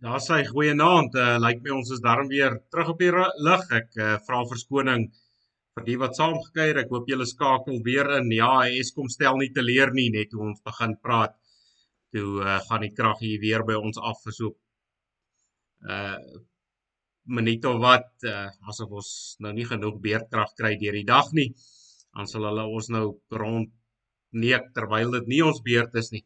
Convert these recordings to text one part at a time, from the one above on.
Daar sê goeie naand. Uh, Lyk my ons is darm weer terug op die lig. Ek uh, vra verskoning vir die wat saamgekyer. Ek hoop julle skakel weer in. Ja, Eskom stel nie te leer nie net hoe ons begin praat. Toe uh, gaan die krag hier weer by ons af so uh minuut of wat uh, asof ons nou nie genoeg beerdkrag kry deur die dag nie. Dan sal hulle ons nou rond neek terwyl dit nie ons beurt is nie.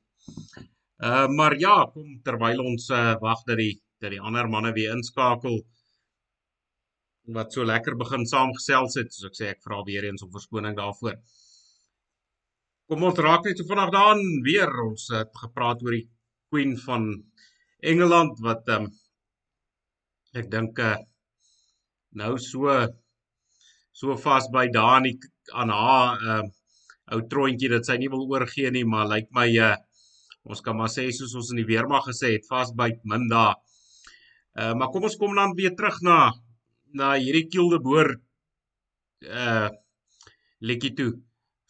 Uh maar ja, kom terwyl ons uh, wag dat die dat die ander manne weer inskakel wat so lekker begin saamgesels het, soos ek sê ek vra weer eens om verskoning daarvoor. Kom ons raak net so vinnig daaraan weer. Ons het gepraat oor die Queen van Engeland wat ehm um, ek dink uh, nou so so vas by daar aan haar ehm uh, ou troontjie dat sy nie wil oorgee nie, maar lyk like my uh Ons kan maar sê soos ons in die weermag gesê het, vasbyt min daar. Uh maar kom ons kom dan weer terug na na hierdie Kielderboer uh liedjie toe.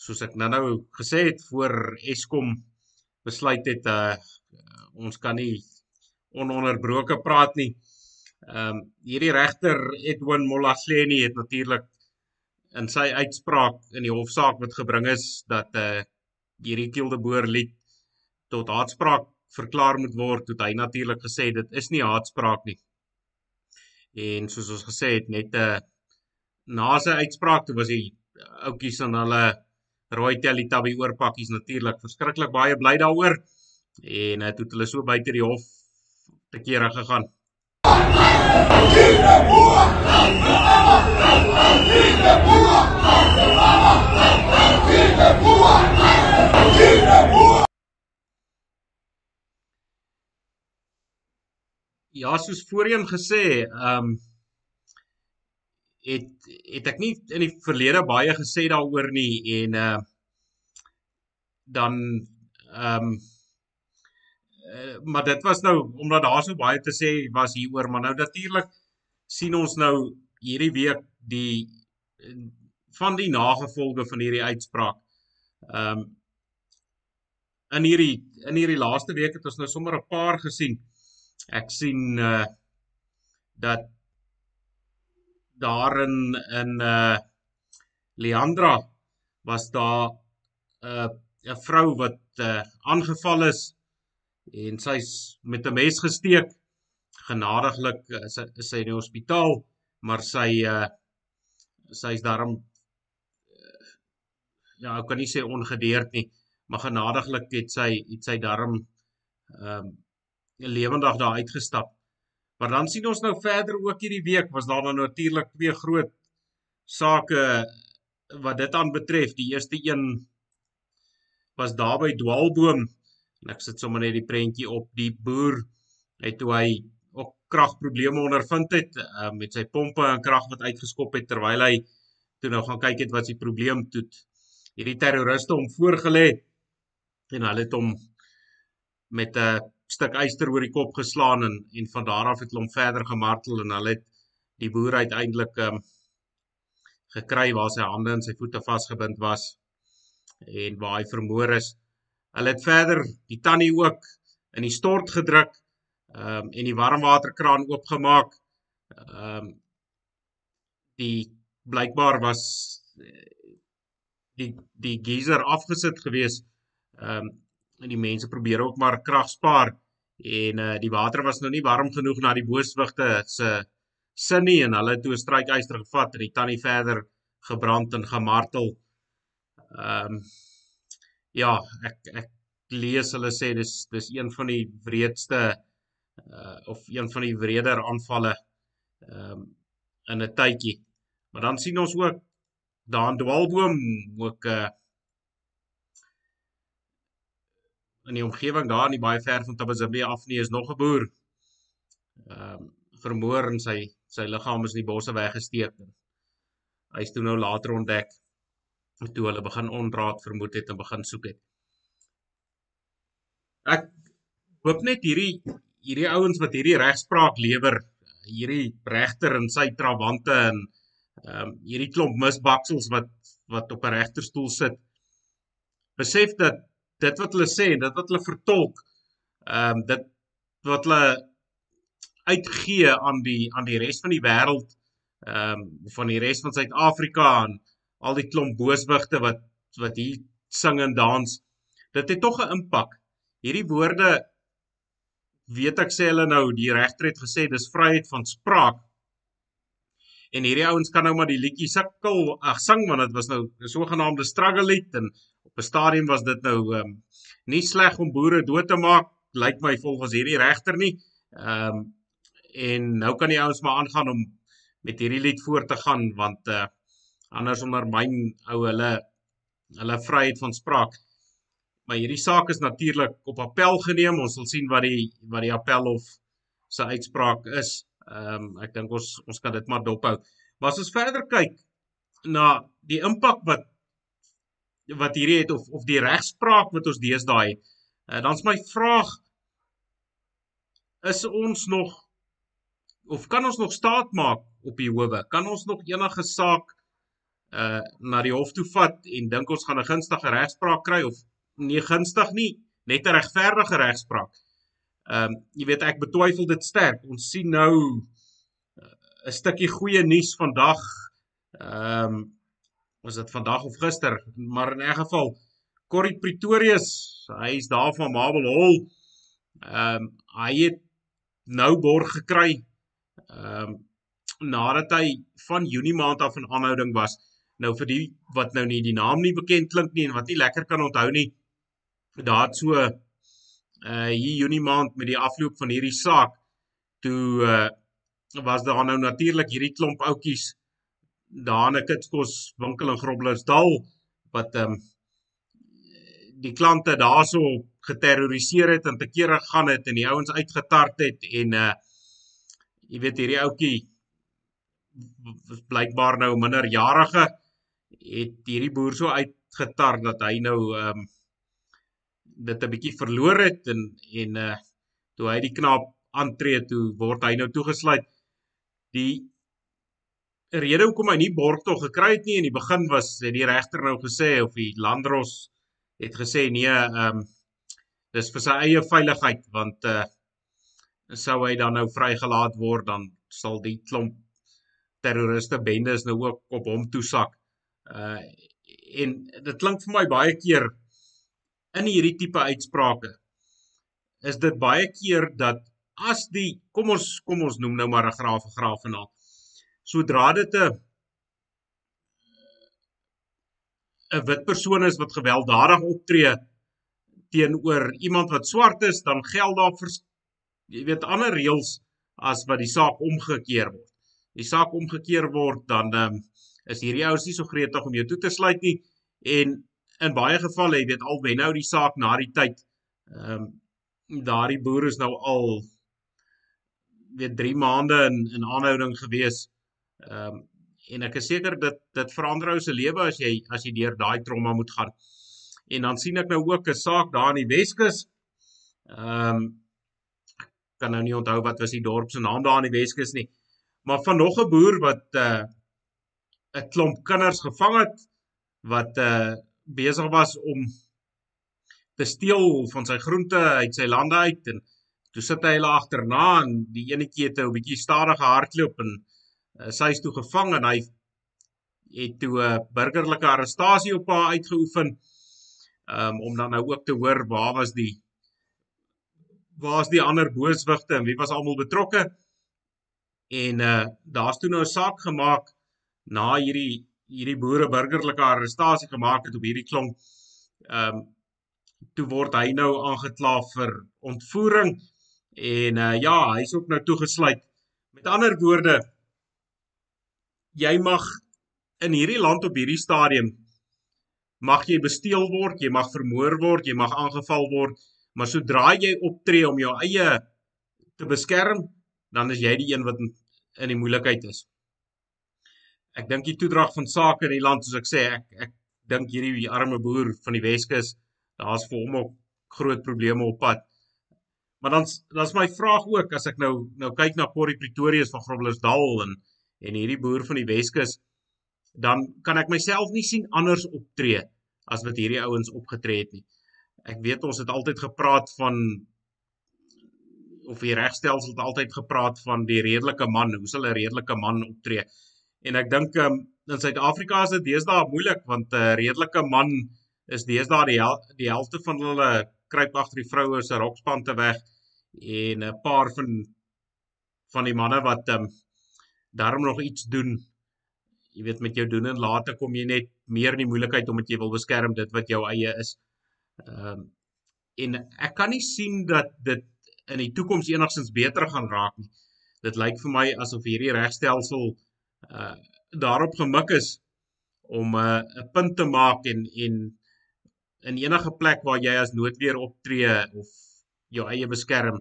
Soos ek nou-nou gesê het voor Eskom besluit het uh ons kan nie ononderbroke praat nie. Ehm um, hierdie regter Edwin Molasleni het natuurlik in sy uitspraak in die hofsaak wat gebring is dat uh hierdie Kielderboer lied tot haatspraak verklaar moet word, het hy natuurlik gesê dit is nie haatspraak nie. En soos ons gesê het net 'n eh, na sy uitspraak toe was die oudjies aan hulle rooi Teletubby oorpakkies natuurlik verskriklik baie bly daaroor en toe het hulle so buite die hof te kere gegaan. Ja, soos voorheen gesê, ehm um, het het ek nie in die verlede baie gesê daaroor nie en uh dan ehm um, uh, maar dit was nou omdat daar so baie te sê was hieroor, maar nou natuurlik sien ons nou hierdie week die van die nagevolge van hierdie uitspraak. Ehm um, in hierdie in hierdie laaste week het ons nou sommer 'n paar gesien ek sien uh dat daarin in uh Leandra was daar 'n uh, 'n vrou wat uh aangeval is en sy's met 'n mes gesteek. Genadiglik is sy, sy in die hospitaal, maar sy uh sy's daarom uh, ja, ek kan nie sê ongedeerd nie, maar genadiglik het sy het sy darm ehm um, lewendig daar uitgestap. Maar dan sien ons nou verder ook hierdie week was daar nou natuurlik twee groot sake wat dit aan betref. Die eerste een was daar by Dwaalboom en ek sit sommer net die prentjie op die boer het toe hy ook kragprobleme ondervind het uh, met sy pompe en krag wat uitgeskop het terwyl hy toe nou gaan kyk het wat die probleem toe hierdie terroriste hom voorgelê en hulle het hom met 'n stuk yster oor die kop geslaan en en van daar af het hulle hom verder gemartel en hulle het die boer uiteindelik um, gekry waar sy hande en sy voete vasgebind was en waar hy vermoor is. Hulle het verder die tannie ook in die stort gedruk um, en die warmwaterkraan oopgemaak. Ehm um, die blykbaar was die die geyser afgesit gewees. Ehm um, en die mense probeer ook maar krag spaar en uh, die water was nou nie warm genoeg na die booswigte se sin nie en hulle het toe 'n strykyster gevat en die tannie verder gebrand en gemartel. Ehm um, ja, ek ek lees hulle sê dis dis een van die wreedste uh, of een van die wreder aanvalle ehm um, in 'n tydjie. Maar dan sien ons ook daan Dwaalboom ook 'n uh, in die omgewing daar nie baie ver van Tabazimbi af nie is nog 'n boer. Ehm um, vermoor en sy sy liggaam is in die bosse weggesteek. Hy is toe nou later ontdek toe hulle begin onraad vermoed het en begin soek het. Ek hoop net hierdie hierdie ouens wat hierdie regspraak lewer, hierdie regter en sy trawante en ehm um, hierdie klomp misbaksels wat wat op 'n regterstoel sit besef dat dit wat hulle sê dit wat hulle vertolk ehm um, dit wat hulle uitgee aan die aan die res van die wêreld ehm um, van die res van Suid-Afrika en al die klomp booswigte wat wat hier sing en dans dit het tog 'n impak. Hierdie woorde weet ek sê hulle nou die regter het gesê dis vryheid van spraak en hierdie ouens kan nou maar die liedjie sukkel ag sing want dit was nou 'n sogenaamde struggle lied en op 'n stadium was dit nou ehm um, nie sleg om boere dood te maak lyk my volgens hierdie regter nie ehm um, en nou kan die ouens maar aangaan om met hierdie lied voort te gaan want uh anders ondermyn ou hulle hulle vryheid van spraak. Maar hierdie saak is natuurlik op appel geneem. Ons sal sien wat die wat die appelhof se uitspraak is. Ehm um, ek dink ons ons kan dit maar dophou. Maar as ons verder kyk na die impak wat wat hierdie het of of die regspraak wat ons deesdae het. Uh, dan's my vraag is ons nog of kan ons nog staat maak op die howe? Kan ons nog enige saak uh na die hof toe vat en dink ons gaan 'n gunstige regspraak kry of nie gunstig nie, net 'n regverdige regspraak? Ehm um, jy weet ek betwyfel dit sterk. Ons sien nou uh, 'n uh, stukkie goeie nuus vandag. Ehm um, was dit vandag of gister, maar in 'n geval Corrie Pretorius, hy is daar van Marble Hall. Ehm um, hy het nou borg gekry ehm um, nadat hy van Junie maand af in aanhouding was. Nou vir die wat nou nie die naam nie bekend klink nie en wat nie lekker kan onthou nie. Daar het so uh hier Junie maand met die afloop van hierdie saak toe uh was daar nou natuurlik hierdie klomp oudtjies daar in 'n kitskos winkel in Groblersdal wat ehm um, die klante daarso geterroriseer het en te kere gegaan het en die ouens uitgetart het en uh jy weet hierdie ouetjie was blykbaar nou minderjarige het hierdie boer so uitgetar dat hy nou ehm um, dit 'n bietjie verloor het en en uh toe hy die knaap aantree toe word hy nou toegesluit die rede hoekom hy nie borg tog gekry het nie in die begin was het die regter nou gesê of die landros het gesê nee ehm um, dis vir sy eie veiligheid want uh sou hy dan nou vrygelaat word dan sal die klomp terroriste bendes nou ook op hom toesak. Uh en dit klink vir my baie keer in hierdie tipe uitsprake is dit baie keer dat as die kom ons kom ons noem nou maar 'n graaf 'n graaf en al sodra dit 'n 'n wit persoon is wat gewelddadig optree teenoor iemand wat swart is dan geld daar jy weet ander reëls as wat die saak omgekeer word. Die saak omgekeer word dan um, is hierdie ouens nie so gretig om jou toe te sluit nie en in baie gevalle jy weet al wen nou die saak na die tyd ehm um, daardie boere is nou al weet 3 maande in in aanhouding gewees. Ehm um, en ek is seker dit dit verander ou se lewe as jy as jy deur daai trauma moet gaan. En dan sien ek nou ook 'n saak daar in die Weskus. Ehm um, kan nou nie onthou wat was die dorp se naam daar in die Weskus nie. Maar van nog 'n boer wat uh, 'n klomp kinders gevang het wat uh besig was om te steel van sy groente uit sy lande uit en toe sit hy hulle agterna en die enetjie het 'n bietjie stadige hardloop en uh, sy is toe gevang en hy het toe 'n uh, burgerlike arrestasie op haar uitgeoefen um, om dan nou ook te hoor waar was die waar's die ander booswigte en wie was almal betrokke? En uh daar's toe nou 'n saak gemaak na hierdie hierdie boere burgerlike arrestasie gemaak het op hierdie klomp. Ehm um, toe word hy nou aangekla vir ontvoering en uh ja, hy's ook nou toegesluit. Met ander woorde jy mag in hierdie land op hierdie stadium mag jy besteel word, jy mag vermoor word, jy mag aangeval word Maar sodra jy optree om jou eie te beskerm, dan is jy die een wat in die moeilikheid is. Ek dink die toedrag van sake in die land soos ek sê, ek ek dink hierdie arme boer van die Weskus, daar's vir hom ook groot probleme op pad. Maar dan dan's my vraag ook as ek nou nou kyk na Corrie Pretorius van Groblersdal en en hierdie boer van die Weskus, dan kan ek myself nie sien anders optree as wat hierdie ouens opgetree het nie ek weet ons het altyd gepraat van of die regstelsel het altyd gepraat van die redelike man, hoe sal 'n redelike man optree? En ek dink um, in Suid-Afrika is dit deesdae moeilik want 'n uh, redelike man is deesdae die hel die helfte van hulle kruip agter die vroue se rokspante weg en 'n paar van van die manne wat um, daarom nog iets doen. Jy weet met jou doen en later kom jy net meer in die moeilikheid omdat jy wil beskerm dit wat jou eie is. Ehm um, en ek kan nie sien dat dit in die toekoms enigstens beter gaan raak nie. Dit lyk vir my asof hierdie regstelsel uh daarop gemik is om 'n uh, 'n punt te maak en en in enige plek waar jy as noodweer optree of jou eie beskerm,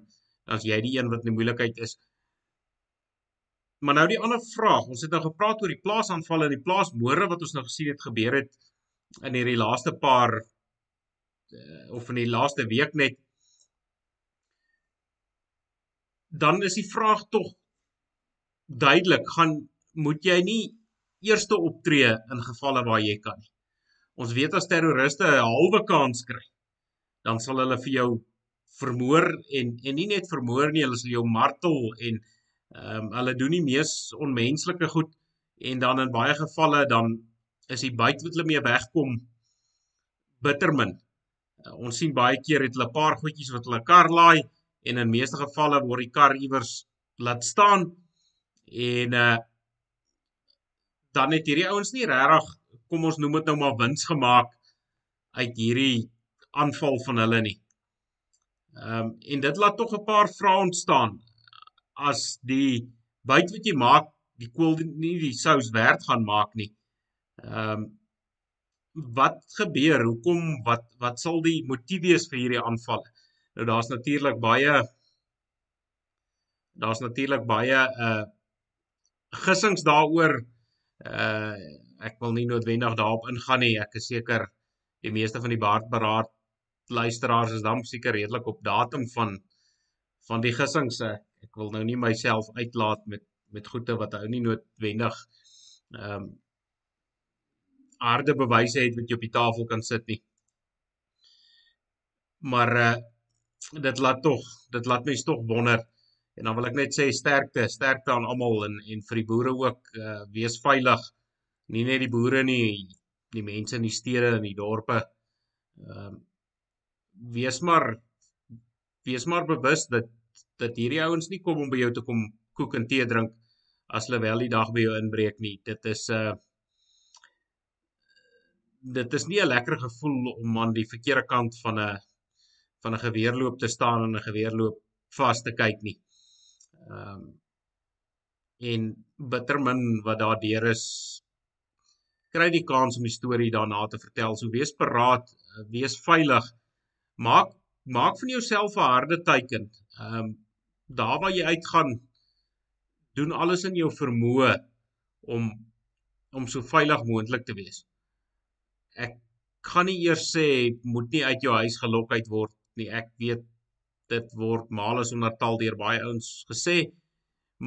is jy die een wat in moeilikheid is. Maar nou die ander vraag, ons het nou gepraat oor die plaasaanvalle en die plaasmoorde wat ons nou gesien het gebeur het in hierdie laaste paar uh, of in die laaste week net dan is die vraag tog duidelik gaan moet jy nie eerste optree in gevalle waar jy kan nie. Ons weet as terroriste 'n halwe kans kry, dan sal hulle vir jou vermoor en en nie net vermoor nie, hulle sal jou martel en ehm um, hulle doen die mees onmenslike goed en dan in baie gevalle dan is die byt wat hulle mee wegkom bittermin. Uh, ons sien baie keer het hulle 'n paar goedjies wat hulle kar laai en in meeste gevalle word die kar iewers laat staan en uh dan het hierdie ouens nie regtig kom ons noem dit nou maar wins gemaak uit hierdie aanval van hulle nie. Ehm um, en dit laat tog 'n paar vrae ontstaan as die byt wat jy maak die kool nie die sous werd gaan maak nie. Ehm um, wat gebeur? Hoekom wat wat sal die motief wees vir hierdie aanvalle? Nou daar's natuurlik baie daar's natuurlik baie uh gissings daaroor. Uh ek wil nie noodwendig daarop ingaan nie. Ek is seker die meeste van die baardberaad luisteraars is dan seker redelik op datum van van die gissings. Ek wil nou nie myself uitlaat met met goeie wat ou nie noodwendig ehm um, harde bewyse het wat jy op die tafel kan sit nie. Maar uh dit laat tog dit laat mense tog wonder en dan wil ek net sê sterkte sterkte aan almal en en vir die boere ook uh, wees veilig. Nie net die boere nie die mense in die stede en die dorpe. Ehm uh, wees maar wees maar bewus dat dat hierdie ouens nie kom om by jou te kom koek en tee drink as hulle wel die dag by jou inbreek nie. Dit is 'n uh, dit is nie 'n lekker gevoel om aan die verkeerde kant van 'n van 'n geweerloop te staan en 'n geweerloop vas te kyk nie. Ehm um, en bittermin wat daar deur is kry die kans om die storie daarna te vertel. So wees paraat, wees veilig. Maak maak van jouself 'n harde teiken. Ehm um, daar waar jy uitgaan doen alles in jou vermoë om om so veilig moontlik te wees. Ek gaan nie eers sê moet nie uit jou huis gelok uit word nie. Ek weet dit word male sonder taal deur baie ouens gesê.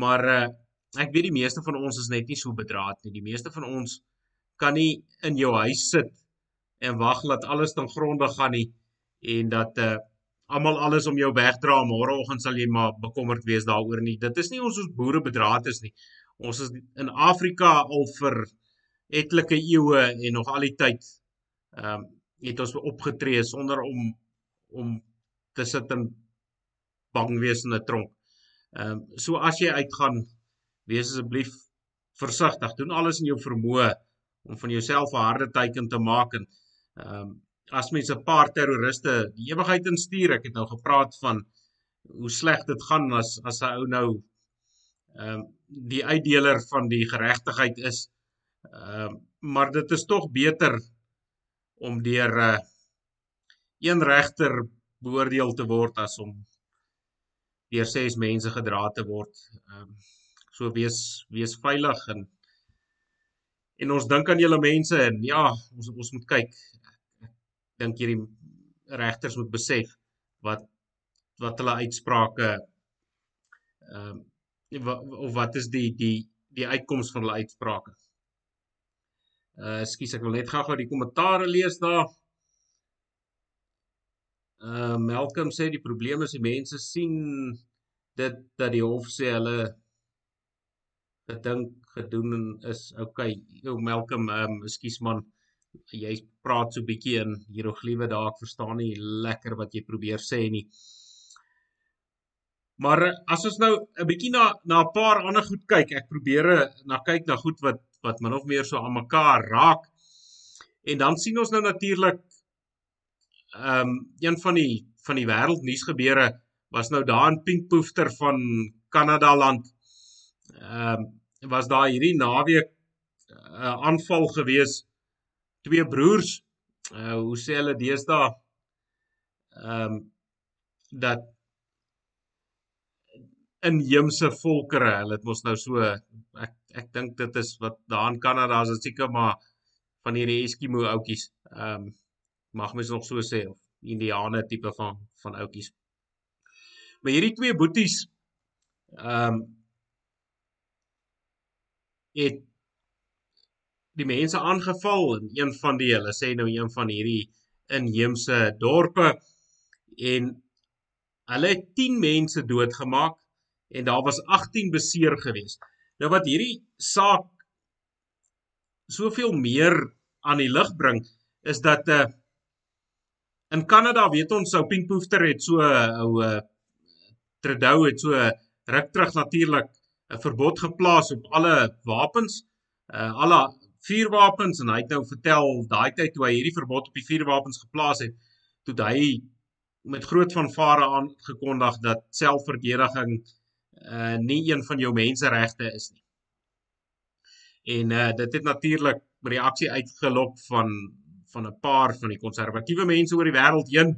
Maar uh, ek weet die meeste van ons is net nie so bedraad nie. Die meeste van ons kan nie in jou huis sit en wag dat alles ten gronde gaan nie en dat uh almal alles om jou wegdra môreoggend sal jy maar bekommerd wees daaroor nie. Dit is nie ons ons boere bedraad is nie. Ons is in Afrika al vir etlike eeue en nog al die tyd ehm um, het ons opgetree sonder om om te sit en bang wees in 'n tronk. Ehm um, so as jy uitgaan, wees asseblief versigtig. Doen alles in jou vermoë om van jouself 'n harde teiken te maak en ehm um, as mense 'n paar terroriste die ewigheid instuur, ek het nou gepraat van hoe sleg dit gaan as as 'n ou nou ehm um, die uitdeler van die geregtigheid is. Ehm um, maar dit is tog beter om deur 'n uh, een regter beoordeel te word as om deur ses mense gedra te word. Ehm um, so wees wees veilig en en ons dink aan julle mense en ja, ons ons moet kyk. Ek dink hierdie regters moet besef wat wat hulle uitsprake ehm um, of wat is die die die uitkoms van hulle uitsprake. Uh ekskuus ek wil net gou-gou die kommentaare lees daar. Uh Malcolm sê die probleem is die mense sien dit dat die hof sê hulle gedink gedoen is okay. Ou Malcolm, ehm um, ekskuus man, jy praat so bietjie in hieroglife daar. Ek verstaan nie lekker wat jy probeer sê nie. Maar as ons nou 'n bietjie na na 'n paar ander goed kyk, ek probeer na kyk na goed wat wat min of meer so aan mekaar raak. En dan sien ons nou natuurlik ehm um, een van die van die wêreldnuus gebeure was nou daar in Pinkpoofter van Kanada land. Ehm um, was daar hierdie naweek 'n uh, aanval gewees twee broers. Uh hoe sê hulle deesdae ehm um, dat inheemse volkere, hulle het mos nou so ek ek dink dit is wat daar in Kanada is, seker maar van hierdie Eskimo ouetjies. Ehm um, mag mens nog so sê of Indiane tipe van van ouetjies. Maar hierdie twee boeties ehm um, het die mense aangeval en een van die hulle sê nou een van hierdie inheemse dorpe en hulle het 10 mense doodgemaak en daar was 18 beseer gewees. Nou wat hierdie saak soveel meer aan die lig bring is dat uh in Kanada weet ons sou Pinkpoofter het so 'n ou uh Trudeau het so ruk terug natuurlik 'n verbod geplaas op alle wapens, uh alle vuurwapens en hy het nou vertel daai tyd toe hy hierdie verbod op die vuurwapens geplaas het, toe hy met groot vanvare aangekondig dat selfverdediging uh nie een van jou menseregte is nie. En uh dit het natuurlik reaksie uitgelok van van 'n paar van die konservatiewe mense oor die wêreld heen.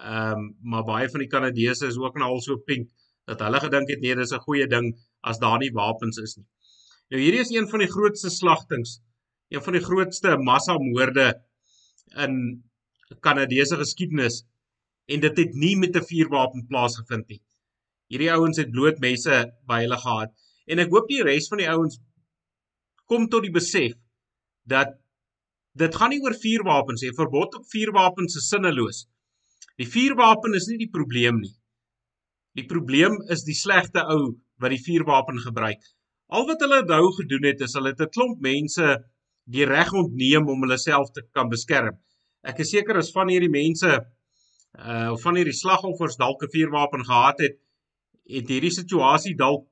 Ehm um, maar baie van die Kanadese is ook nou al so pink dat hulle gedink het nee, dis 'n goeie ding as daar nie wapens is nie. Nou hierdie is een van die grootste slagtings, een van die grootste massamoorde in Kanadese geskiedenis en dit het nie met 'n vuurwapen plaasgevind nie. Hierdie ouens het bloot messe by hulle gehad en ek hoop die res van die ouens kom tot die besef dat dit gaan nie oor vuurwapens nie. Verbod op vuurwapens is sinneloos. Die vuurwapen is nie die probleem nie. Die probleem is die slegte ou wat die vuurwapen gebruik. Al wat hulle nou gedoen het is hulle het 'n klomp mense die reg ontneem om hulle self te kan beskerm. Ek is seker as van hierdie mense uh of van hierdie slagoffers dalk 'n vuurwapen gehad het, het hierdie situasie dalk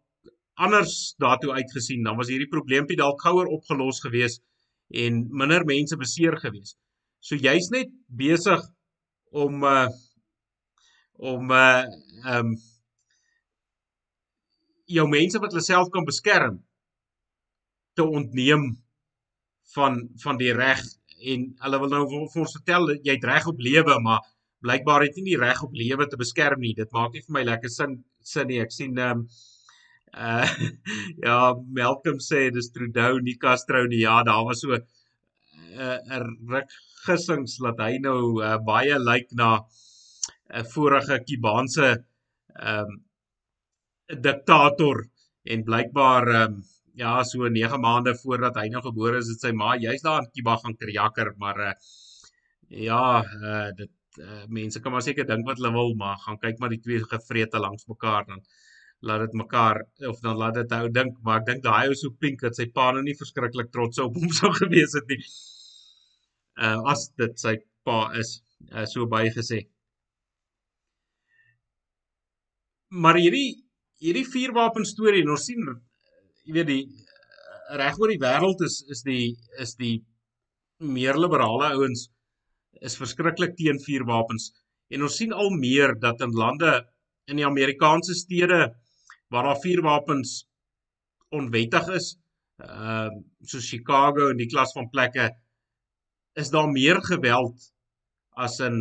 anders daartoe uitgesien. Dan was hierdie probleempie dalk gouer opgelos gewees en minder mense beseer gewees. So jy's net besig om uh om uh um jou mense wat hulle self kan beskerm te ontneem van van die reg. En hulle wil nou vir ons vertel jy het reg op lewe maar blykbaar het jy nie reg op lewe te beskerm nie. Dit maak nie vir my lekker sin sin nie. Ek sien ehm um, uh ja Malcolm sê dis Trudeau nie Castro nie. Ja daar was so 'n uh, 'n ruk gissings dat hy nou uh, baie lyk na 'n uh, vorige Kubaanse ehm um, diktator en blykbaar ehm um, ja so 9 maande voordat hy nou gebore is het sy ma juist daar in Kiba gaan kerjakker maar uh, ja uh, dit uh, mense kan maar seker dink wat hulle wil maar gaan kyk maar die twee gevrete langs mekaar dan laat dit mekaar of dan laat dit hou dink maar ek dink daai ou so pink dat sy pa nou nie verskriklik trots op hom sou gewees het nie. Uh, as dit sy pa is uh, so baie gesê. Maar hierdie hierdie vuurwapen storie ons sien jy weet die reg oor die wêreld is is die is die meer liberale ouens is verskriklik teen vuurwapens. En ons sien al meer dat in lande in die Amerikaanse stede waar daar vuurwapens onwettig is. Ehm uh, so Chicago en die klas van plekke is daar meer geweld as in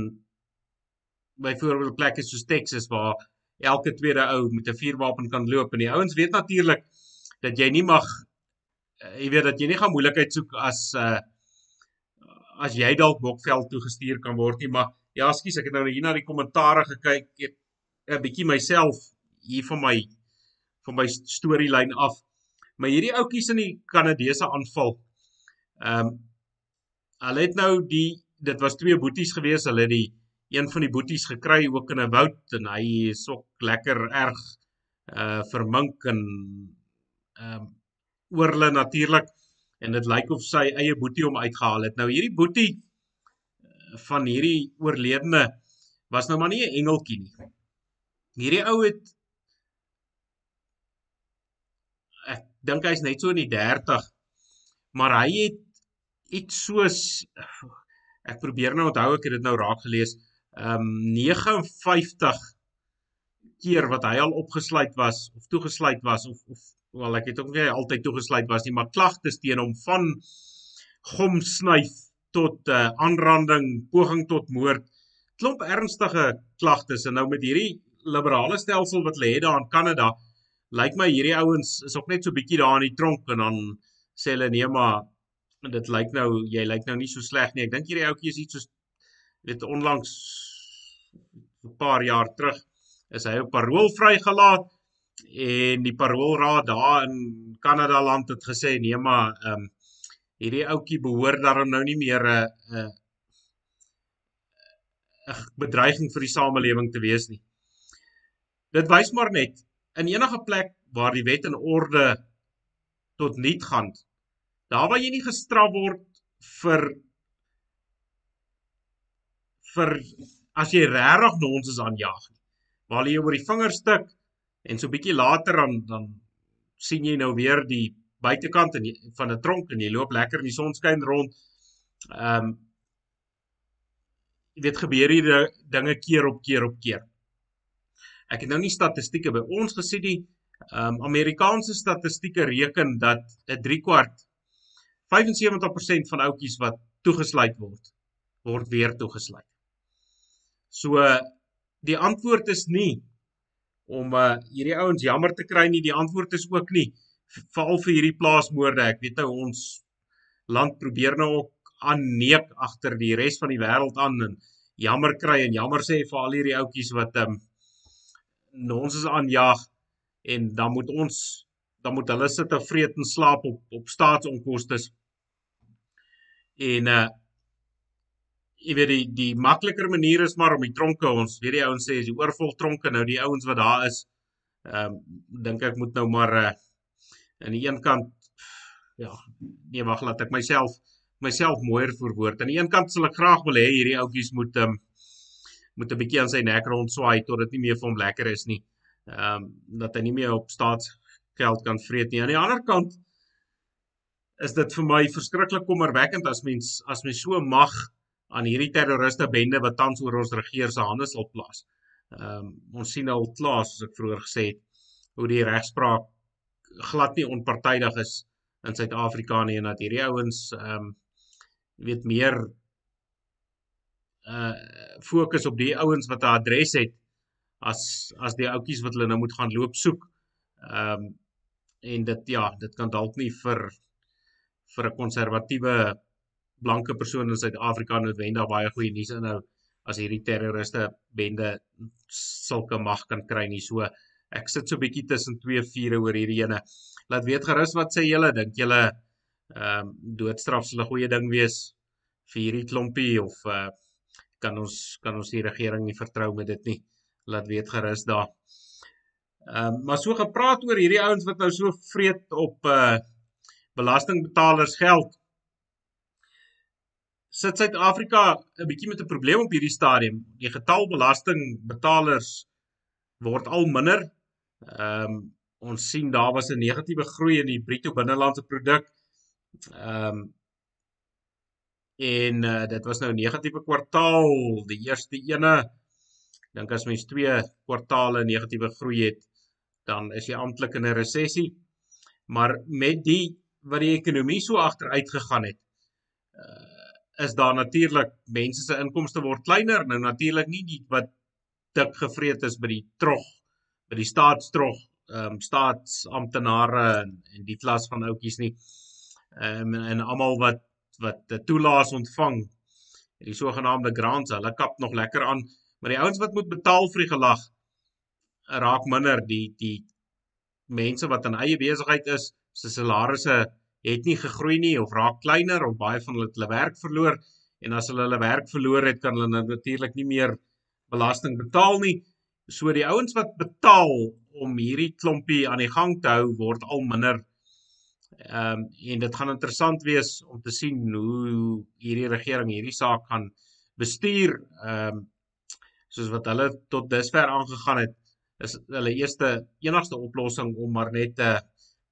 byvoorbeeld plekke soos Texas waar elke tweede ou met 'n vuurwapen kan loop. En die ouens weet natuurlik dat jy nie mag uh, jy weet dat jy nie gaan moeilikheid soek as uh as jy dalk Bokveld toe gestuur kan word nie. Maar ja skus ek het nou hier na die kommentare gekyk het 'n bietjie myself hier van my van my storielyn af maar hierdie ouetjies in die Kanadese aanval ehm um, hulle het nou die dit was twee boeties gewees hulle het die een van die boeties gekry ook in 'n woud en hy is ook lekker erg uh vermink en ehm um, oor hulle natuurlik en dit lyk of sy eie boetie hom uitgehaal het. Nou hierdie boetie uh, van hierdie oorledene was nou maar nie 'n engeltjie nie. Hierdie ou het ek dink hy's net so in die 30, maar hy het iets soos ek probeer nou onthou ek het dit nou raak gelees, ehm um, 59 keer wat hy al opgesluit was of toegesluit was of of wel ek het ook nie altyd toegesluit was nie, maar klagtes teen hom van gom snyf tot uh, aanranding, poging tot moord, klomp ernstige klagtes. En nou met hierdie liberale stelsel wat lê daar in Kanada, lyk my hierdie ouens is ook net so bietjie daar in die tronk en dan sê hulle nee maar dit lyk nou jy lyk nou nie so sleg nie. Ek dink hierdie ouetjie is iets soos dit onlangs 'n paar jaar terug is hy op parol vrygelaat en die paroolraad daar in Kanada land het gesê nee maar ehm um, hierdie ouetjie behoort daarom nou nie meer 'n 'n 'n bedreiging vir die samelewing te wees nie. Dit wys maar net in enige plek waar die wet en orde tot niet gaan, daar waar jy nie gestraf word vir vir as jy regtig nonsens aanjaag nie. Waar jy oor die vinger stik en so bietjie later dan dan sien jy nou weer die buitekant en van 'n tronk en jy loop lekker in die sonskyn rond. Ehm um, weet gebeur hier dinge keer op keer op keer. Ek het nou nie statistieke by ons gesien nie. Ehm um, Amerikaanse statistieke reken dat 'n 3 kwart 75% van ouetjies wat toegesluit word, word weer toegesluit. So die antwoord is nie om uh, hierdie ouens jammer te kry nie. Die antwoord is ook nie veral vir hierdie plaasmoorde. Ek weet nou ons land probeer nou ook aanneek agter die res van die wêreld aan en jammer kry en jammer sê vir al hierdie ouetjies wat ehm um, ons is aanjaag en dan moet ons dan moet hulle sit en vreet en slaap op op staatsonkoste. En uh jy weet die die makliker manier is maar om die tronke ons weet die ouens sê as die oorvol tronke nou die ouens wat daar is ehm um, dink ek moet nou maar uh aan die een kant ja nee wag laat ek myself myself mooier verwoord aan die een kant sal ek graag wil hê hierdie ouetjies moet ehm um, moet 'n bietjie aan sy nek rond swaai tot dit nie meer vir hom lekker is nie ehm um, dat hy nie meer op staatsgeld kan vreet nie aan die ander kant is dit vir my verskriklik kommerwekkend as mens as mens so mag aan hierdie terroriste bende wat tans oor ons regeer se hande sal plaas. Ehm um, ons sien al klaar soos ek vroeër gesê het hoe die regspraak glad nie onpartydig is in Suid-Afrika nie en dat hierdie ouens ehm um, weet meer uh fokus op die ouens wat 'n adres het as as die ouetjies wat hulle nou moet gaan loop soek. Ehm um, en dit ja, dit kan dalk nie vir vir 'n konservatiewe blanke persoon in Suid-Afrika noodwendig baie goeie nuus inhou as hierdie terroriste bende sulke mag kan kry nie. So ek sit so bietjie tussen twee vure oor hierdie ene. Laat weet gerus wat sê julle, dink julle ehm um, doodstraf sal 'n goeie ding wees vir hierdie klompie of uh, kan ons kan ons die regering nie vertrou met dit nie. Laat weet gerus daar. Ehm um, maar so gepraat oor hierdie ouens wat nou so vreet op uh belastingbetalers geld. Sit Suid-Afrika 'n bietjie met 'n probleem op hierdie stadium. Die getal belastingbetalers word al minder. Ehm um, ons sien daar was 'n negatiewe groei in die bruto binnelandse produk. Ehm um, en uh, dit was nou negatiewe kwartaal, die eerste ene. Dink as mens twee kwartaale negatiewe groei het, dan is jy amptelik in 'n resessie. Maar met die wat die ekonomie so agteruit gegaan het, uh, is daar natuurlik mense se inkomste word kleiner, nou natuurlik nie die wat dik gevreet is by die trog, by die staatstrog, ehm um, staatsamptenare en, en die klas van ouetjies nie. Ehm um, en almal wat wat toelaas ontvang, die sogenaamde grants, hulle kap nog lekker aan, maar die ouens wat moet betaal vir die gelag raak minder. Die die mense wat in eie besigheid is se salarisse het nie gegroei nie of raak kleiner of baie van hulle het hulle werk verloor. En as hulle hulle werk verloor het kan hulle natuurlik nie meer belasting betaal nie. So die ouens wat betaal om hierdie klompie aan die gang te hou word al minder. Ehm um, en dit gaan interessant wees om te sien hoe hierdie regering hierdie saak gaan bestuur. Ehm um, soos wat hulle tot dusver aangegaan het, is hulle eerste enigste oplossing om maar net 'n uh,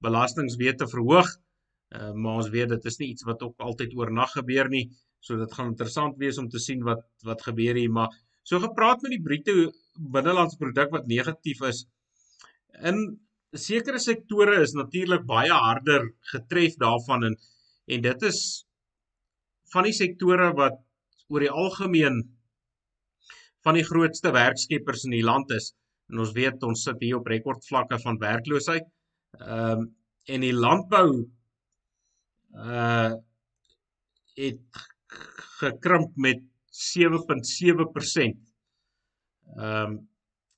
belastingwet te verhoog. Uh, maar ons weet dit is nie iets wat ook altyd oornag gebeur nie. So dit gaan interessant wees om te sien wat wat gebeur hier, maar so gepraat met die bruto binnelandse produk wat negatief is in sekere sektore is natuurlik baie harder getref daarvan en en dit is van die sektore wat oor die algemeen van die grootste werkskeppers in die land is en ons weet ons sit hier op rekordvlakke van werkloosheid. Ehm um, en die landbou uh het gekrimp met 7.7%. Ehm um,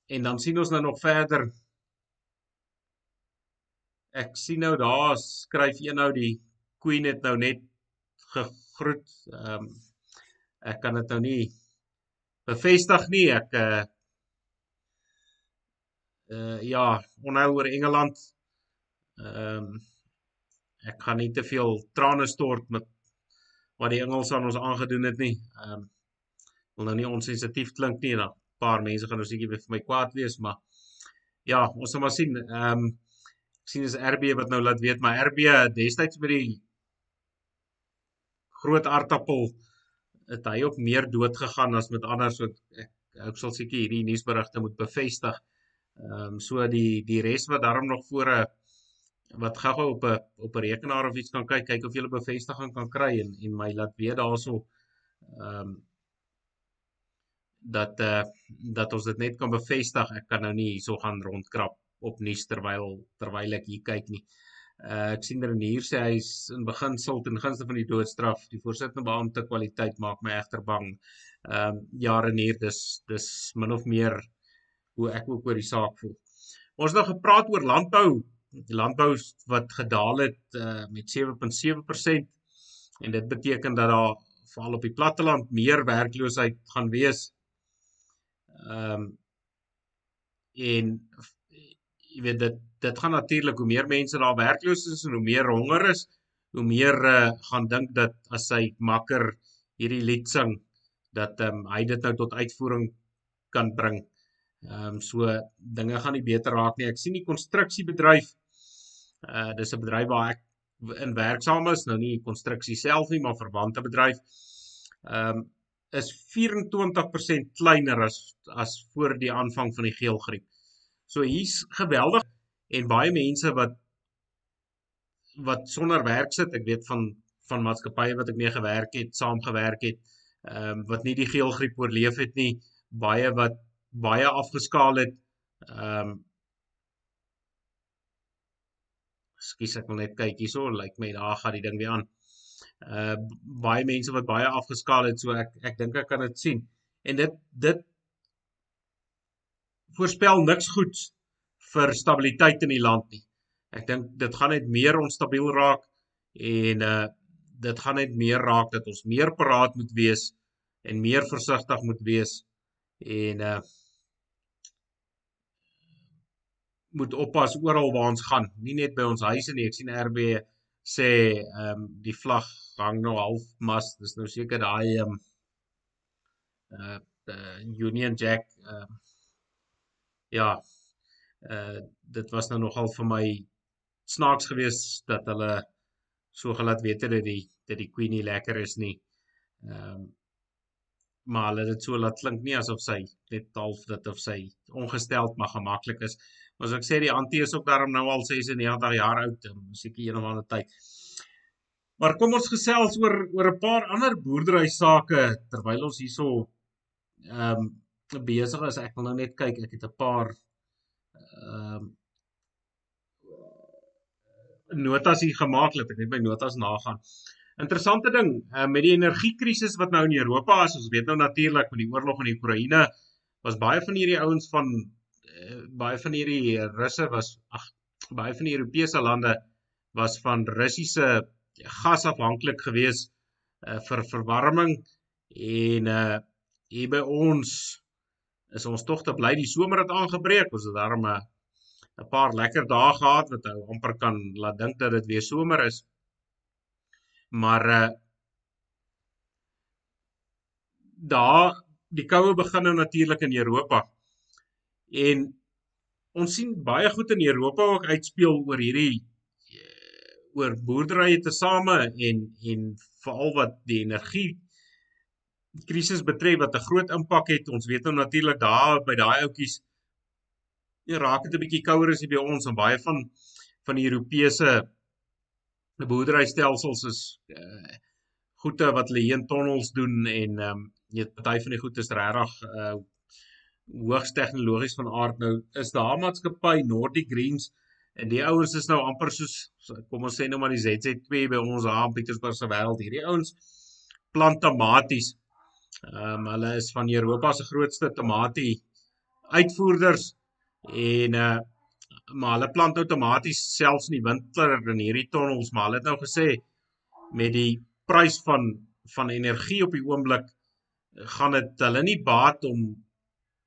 en dan sien ons nou nog verder. Ek sien nou daar skryf een nou die Queen het nou net gegroet. Ehm um, ek kan dit nou nie bevestig nie. Ek uh uh ja, onheil oor Engeland. Ehm um, ek gaan nie te veel trane stort met wat die Engels aan ons aangedoen het nie. Ehm um, wil nou nie onsensitief klink nie, dan 'n paar mense gaan nou seker vir my kwaad wees, maar ja, ons sal maar sien. Ehm um, sien dis RB wat nou laat weet, maar RB destyds by die groot aardappel het hy ook meer dood gegaan as met ander so ek ek sal seker hierdie nuusberigte moet bevestig. Ehm um, so die die res wat daarom nog voor 'n wat gou-gou op 'n op 'n rekenaar of iets kan kyk, kyk of jy 'n bevestiging kan kry en en my laat weet daarso ehm um, dat eh uh, dat ons dit net kan bevestig. Ek kan nou nie hierso gaan rondkrap op nuus terwyl terwyl ek hier kyk nie. Uh, ek sien Renier sê hy's in beginsel ten gunste van die doodstraf. Die voorsittende beampte kwaliteit maak my egter bang. Ehm um, ja Renier, dis dis min of meer hoe ek ook oor die saak voel. Ons het nou gepraat oor landbou die landbou wat gedaal het uh, met 7.7% en dit beteken dat daar veral op die platteland meer werkloosheid gaan wees. Ehm um, en jy weet dit dit gaan natuurlik hoe meer mense daar werkloos is en hoe meer honger is, hoe meer uh, gaan dink dat as hy makker hierdie lied sing dat um, hy dit nou tot uitvoering kan bring. Ehm um, so dinge gaan nie beter raak nie. Ek sien die konstruksiebedryf uh dis 'n bedryf waar ek in werksaam is, nou nie konstruksie self nie, maar verwante bedryf. Ehm um, is 24% kleiner as as voor die aanvang van die geelgriep. So hier's geweldig en baie mense wat wat sonder werk sit. Ek weet van van maatskappye wat ek mee gewerk het, saam gewerk het, ehm um, wat nie die geelgriep oorleef het nie, baie wat baie afgeskaal het. Ehm um, Skus ek wil net kyk hierso, lyk like my daar gaan die ding weer aan. Uh baie mense wat baie afgeskaal het, so ek ek dink ek kan dit sien. En dit dit voorspel niks goeds vir stabiliteit in die land nie. Ek dink dit gaan net meer onstabiel raak en uh dit gaan net meer raak dat ons meer paraat moet wees en meer versigtig moet wees en uh moet oppas oral waar ons gaan, nie net by ons huise nie. Ek sien RB sê ehm um, die vlag hang nou half mas. Dis nou seker daai ehm um, uh, uh Union Jack ehm uh, ja. Uh dit was nou nogal vir my snaaks geweest dat hulle so gelaat weet het dat die dat die Queenie lekker is nie. Ehm um, maar hulle het dit so laat klink nie asof sy net half dit of sy ongesteld maar gemaklik is. Maar as ek sê die antie is ook daarom nou al 96 jaar oud, seker een of ander tyd. Maar kom ons gesels oor oor 'n paar ander boerdery sake terwyl ons hierso ehm um, besig is. Ek wil nou net kyk, ek het 'n paar ehm um, notas hier gemaak, laat ek net my notas nagaan. Interessante ding uh, met die energiekrisis wat nou in Europa is, ons weet nou natuurlik met die oorlog in Oekraïne was baie van hierdie ouens van uh, baie van hierdie russe was ag baie van die Europese lande was van Russiese gas afhanklik geweest uh, vir verwarming en uh hier by ons is ons tog te bly die somer het aangebreek. Ons het daarom 'n 'n paar lekker dae gehad wat ou amper kan laat dink dat dit weer somer is. Maar uh daar die koue begin nou natuurlik in Europa. En ons sien baie goed in Europa ook uitspeel oor hierdie eh, oor boerderye te same en en veral wat die energie krisis betref wat 'n groot impak het. Ons weet nou natuurlik daar by daai ouetjies ja raak dit 'n bietjie kouer as by ons en baie van van die Europese boerderystelsels is uh, goede wat hulle hier in tonnels doen en ehm um, jy weet party van die goed is regtig uh hoogs tegnologies van aard. Nou is daar maatskappy Nordic Greens en die ouens is nou amper soos kom ons sê nou maar die ZZ2 by ons daar in Pietersburg se wêreld. Hierdie ouens plant tomaties Ehm um, hulle is van Europa se grootste tamatie uitvoerders en uh maar hulle plant outomaties selfs in die winter in hierdie tonnels, maar hulle het nou gesê met die prys van van energie op die oomblik gaan dit hulle nie baat om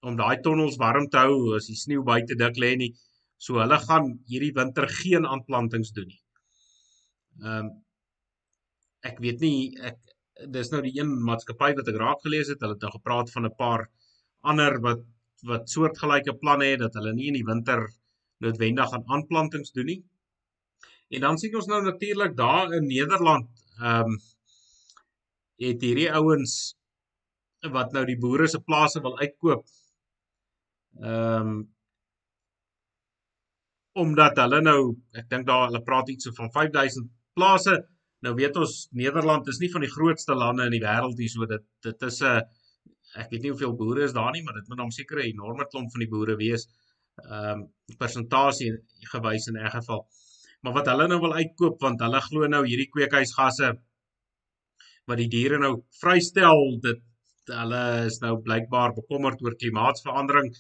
om daai tonnels warm te hou as die sneeu buite dik lê nie. So hulle gaan hierdie winter geen aanplantings doen nie. Ehm um, ek weet nie ek dis nou die een maatskappy wat ek raak gelees het. Hulle het nou gepraat van 'n paar ander wat wat soortgelyke planne het dat hulle nie in die winter noodwendig aan aanplantings doen nie. En dan sien ons nou natuurlik daar in Nederland, ehm um, het hierdie ouens wat nou die boere se plase wil uitkoop. Ehm um, omdat hulle nou, ek dink daar hulle praat iets so van 5000 plase Nou weet ons Nederland is nie van die grootste lande in die wêreld nie, so dit dit is 'n ek weet nie hoeveel boere is daar nie, maar dit moet dan seker 'n enorme klomp van die boere wees. Ehm um, persentasie gewys in 'n geval. Maar wat hulle nou wil uitkoop want hulle glo nou hierdie kweekhuisgasse wat die diere nou vrystel, dit hulle is nou blykbaar bekommerd oor klimaatsverandering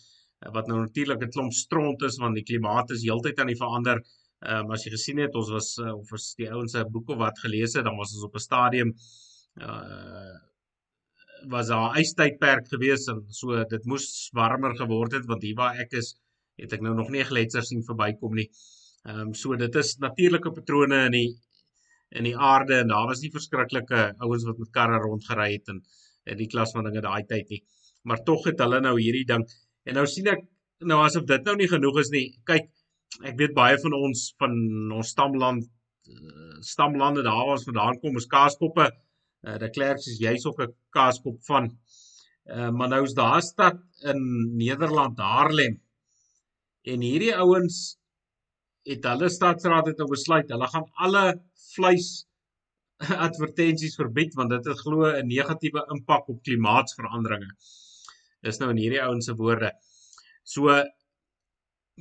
wat nou natuurlik 'n klomp stront is want die klimaat is heeltyd aan die verander. Ehm um, as jy gesien het, ons was uh, of as die ouens se boeke wat gelees het, dan was ons op 'n stadium uh was daar 'n ystydperk gewees en so dit moes warmer geword het want hier waar ek is, het ek nou nog nie gletsers sien verbykom nie. Ehm um, so dit is natuurlike patrone in die in die aarde en daar was nie verskriklike ouens wat met karre rondgery het en in die klas van dinge daai tyd nie. Maar tog het hulle nou hierdie ding en nou sien ek nou asof dit nou nie genoeg is nie. Kyk, ek weet baie van ons van ons stamland uh, stamlande daar waar ons vandaan kom is kaaskoppe. Uh, de Klerk is juis ook 'n kaaskop van. Uh, maar nou is daar stad in Nederland Haarlem. En hierdie ouens het hulle stadsraad het nou besluit hulle gaan alle vleis advertensies verbied want dit het glo 'n negatiewe impak op klimaatsveranderinge. Dis nou in hierdie ouens se woorde. So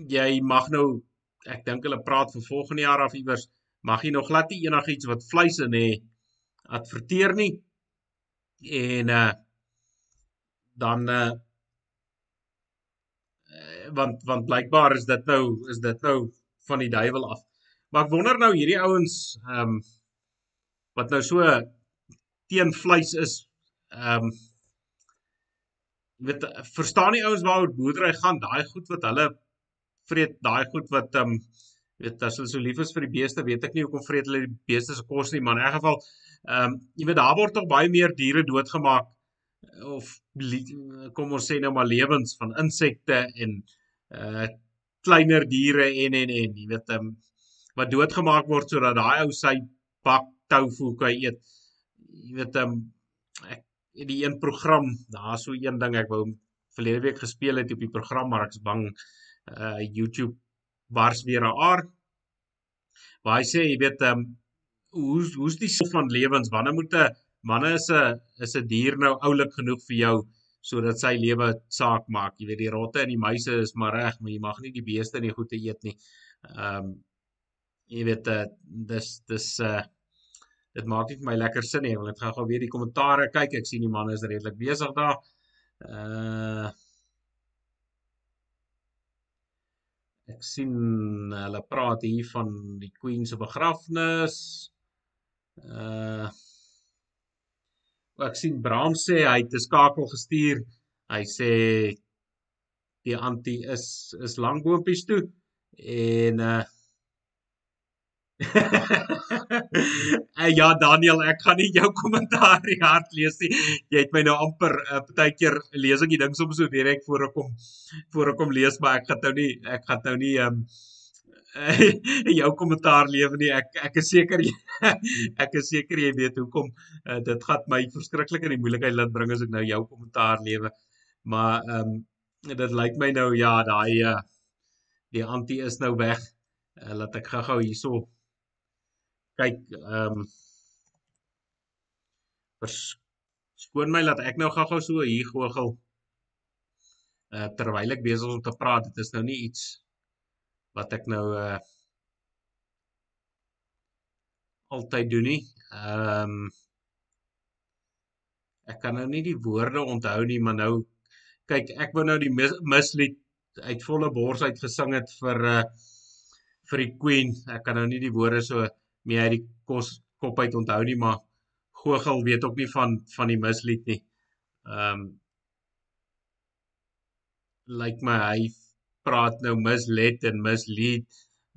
jy mag nou ek dink hulle praat vir volgende jaar af iewers mag jy nog glad nie enigiets wat vleis in hê adverteer nie en uh dan uh want want blykbaar is dit nou is dit nou van die duiwel af. Maar ek wonder nou hierdie ouens ehm um, wat nou so teen vleis is ehm um, weet verstaan die ouens waaroor boerdery gaan daai goed wat hulle vreet daai goed wat ehm um, weet as hulle so lief is vir die beeste, weet ek nie hoekom vreet hulle die beeste se kos nie, maar in 'n geval ehm um, jy weet daar word tog baie meer diere doodgemaak of kom ons sê nou maar lewens van insekte en uh kleiner diere en en en jy weet ehm um, wat doodgemaak word sodat daai ou sy bak tofu kan eet. Jy weet ehm um, ek die een program, daar so een ding ek wou verlede week gespeel het op die program maar ek's bang uh YouTube bars weer 'n aard. Waar hy sê, jy weet, ehm um, hoe hoe's die sin van lewens? Wanneer moet 'n manne is 'n is 'n dier nou oulik genoeg vir jou sodat sy lewe saak maak? Jy weet die rotte en die muise is maar reg, maar jy mag nie die beeste nie goed te eet nie. Ehm um, jy weet uh, dis dis uh dit maak nie vir my lekker sin nie. Ek wil net gou-gou weer die kommentaare kyk. Ek sien die manne is redelik besig daar. Uh Ek sien hulle praat hier van die Queen se begrafnis. Uh Ek sien Bram sê hy het 'n skakel gestuur. Hy sê die anti is is langboontjies toe en uh ja Daniel, ek gaan nie jou kommentaar hier hard lees nie. Jy het my nou amper 'n uh, partykeer lees ek die ding soms so direk voor ek kom voor ek kom lees, maar ek gaan nou nie ek gaan nou nie ehm um, jou kommentaar lewe nie. Ek ek is seker ek is seker jy weet hoekom uh, dit gaan my verskriklik in die moeilikheid laat bring as ek nou jou kommentaar lewe. Maar ehm um, dit lyk my nou ja, daai uh, die anti is nou weg. Uh, laat ek gou-gou hierso kyk ehm um, skoon my laat ek nou gou-gou so hier googel. Uh terwyl ek besig is om te praat, dit is nou nie iets wat ek nou uh altyd doen nie. Ehm um, ek kan nou nie die woorde onthou nie, maar nou kyk, ek wou nou die mislied uit volle bors uit gesing het vir uh vir die Queen. Ek kan nou nie die woorde so meer uit die kos kop uit onthou nie, maar Gogel weet ook nie van van die mislied nie. Ehm um, lyk like my hy praat nou mislet en mislead.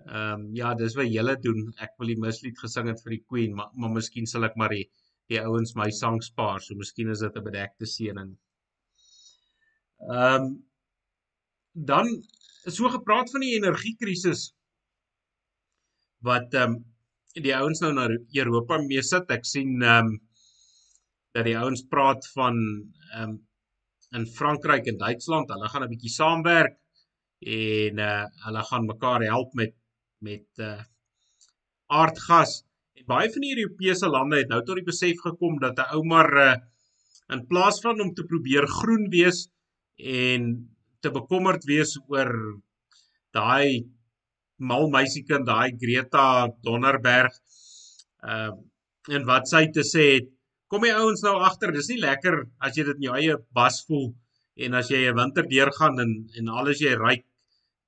Ehm um, ja, dis wat julle doen. Ek wil die mislied gesing het vir die Queen, maar maar miskien sal ek maar die die ouens my sang spaar. So miskien is dit 'n bedekte seëning. Ehm um, dan so gepraat van die energiekrisis wat ehm um, die ouens nou na Europa mee sit. Ek sien ehm um, dat die ouens praat van ehm um, in Frankryk en Duitsland, hulle gaan 'n bietjie saamwerk en uh hulle gaan mekaar help met met uh aardgas. En baie van die Europese lande het nou tot die besef gekom dat 'n ou maar uh in plaas van om te probeer groen wees en te bekommerd wees oor daai mal meisiekind, daai Greta Donnerberg uh en wat sy te sê het, kom die ouens nou agter, dis nie lekker as jy dit in jou eie bas voel en as jy 'n winter deurgaan en en alles jy ryk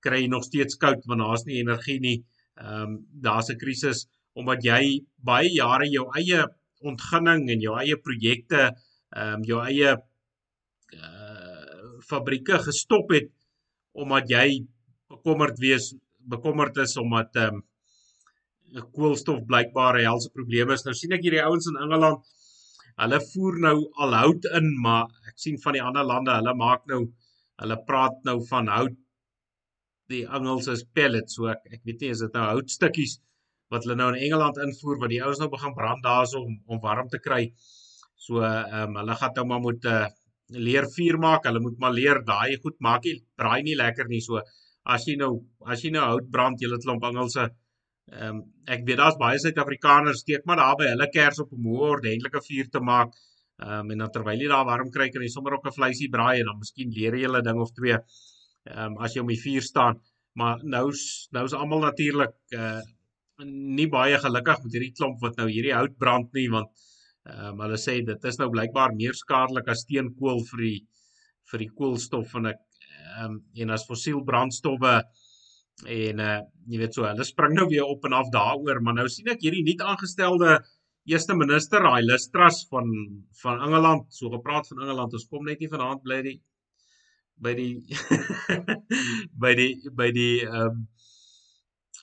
kry jy nog steeds koud want daar's nie energie nie. Ehm um, daar's 'n krisis omdat jy baie jare jou eie ontginning en jou eie projekte ehm um, jou eie uh fabrieke gestop het omdat jy bekommerd wees bekommerd is omdat ehm um, koolstof blykbaar 'n helse probleem is. Nou sien ek hierdie ouens in Engeland hulle voer nou al hout in, maar ek sien van die ander lande, hulle maak nou hulle praat nou van hout die Engels is pellets so ek ek weet nie is dit nou houtstukkies wat hulle nou in Engeland invoer wat die ouens nou begin brand daarso om om warm te kry. So ehm um, hulle gaan nou maar moet 'n uh, eh, leer vuur maak. Hulle moet maar leer daai goed maak nie braai nie lekker nie. So as jy nou as jy nou hout brand, jy het klomp Engelse ehm um, ek weet daar's baie Suid-Afrikaners steek maar daar by hulle kers op 'n ordentlike vuur te maak. Ehm um, en dan terwyl jy daar warm kry, kan jy sommer ook 'n vleisie braai en dan miskien leer jy 'n ding of twee ehm um, as jy om die vuur staan. Maar nou nou is almal natuurlik uh nie baie gelukkig met hierdie klomp wat nou hierdie hout brand nie want ehm um, hulle sê dit is nou blykbaar meer skadelik as steenkool vir die vir die koolstof van 'n ehm um, en as fossiel brandstowwe en uh jy weet so hulle spring nou weer op en af daaroor maar nou sien ek hierdie nuut aangestelde eerste minister daai Listras van van Engeland so gepraat van Engeland ons kom net nie vanaand bly die by die by die by die ehm um,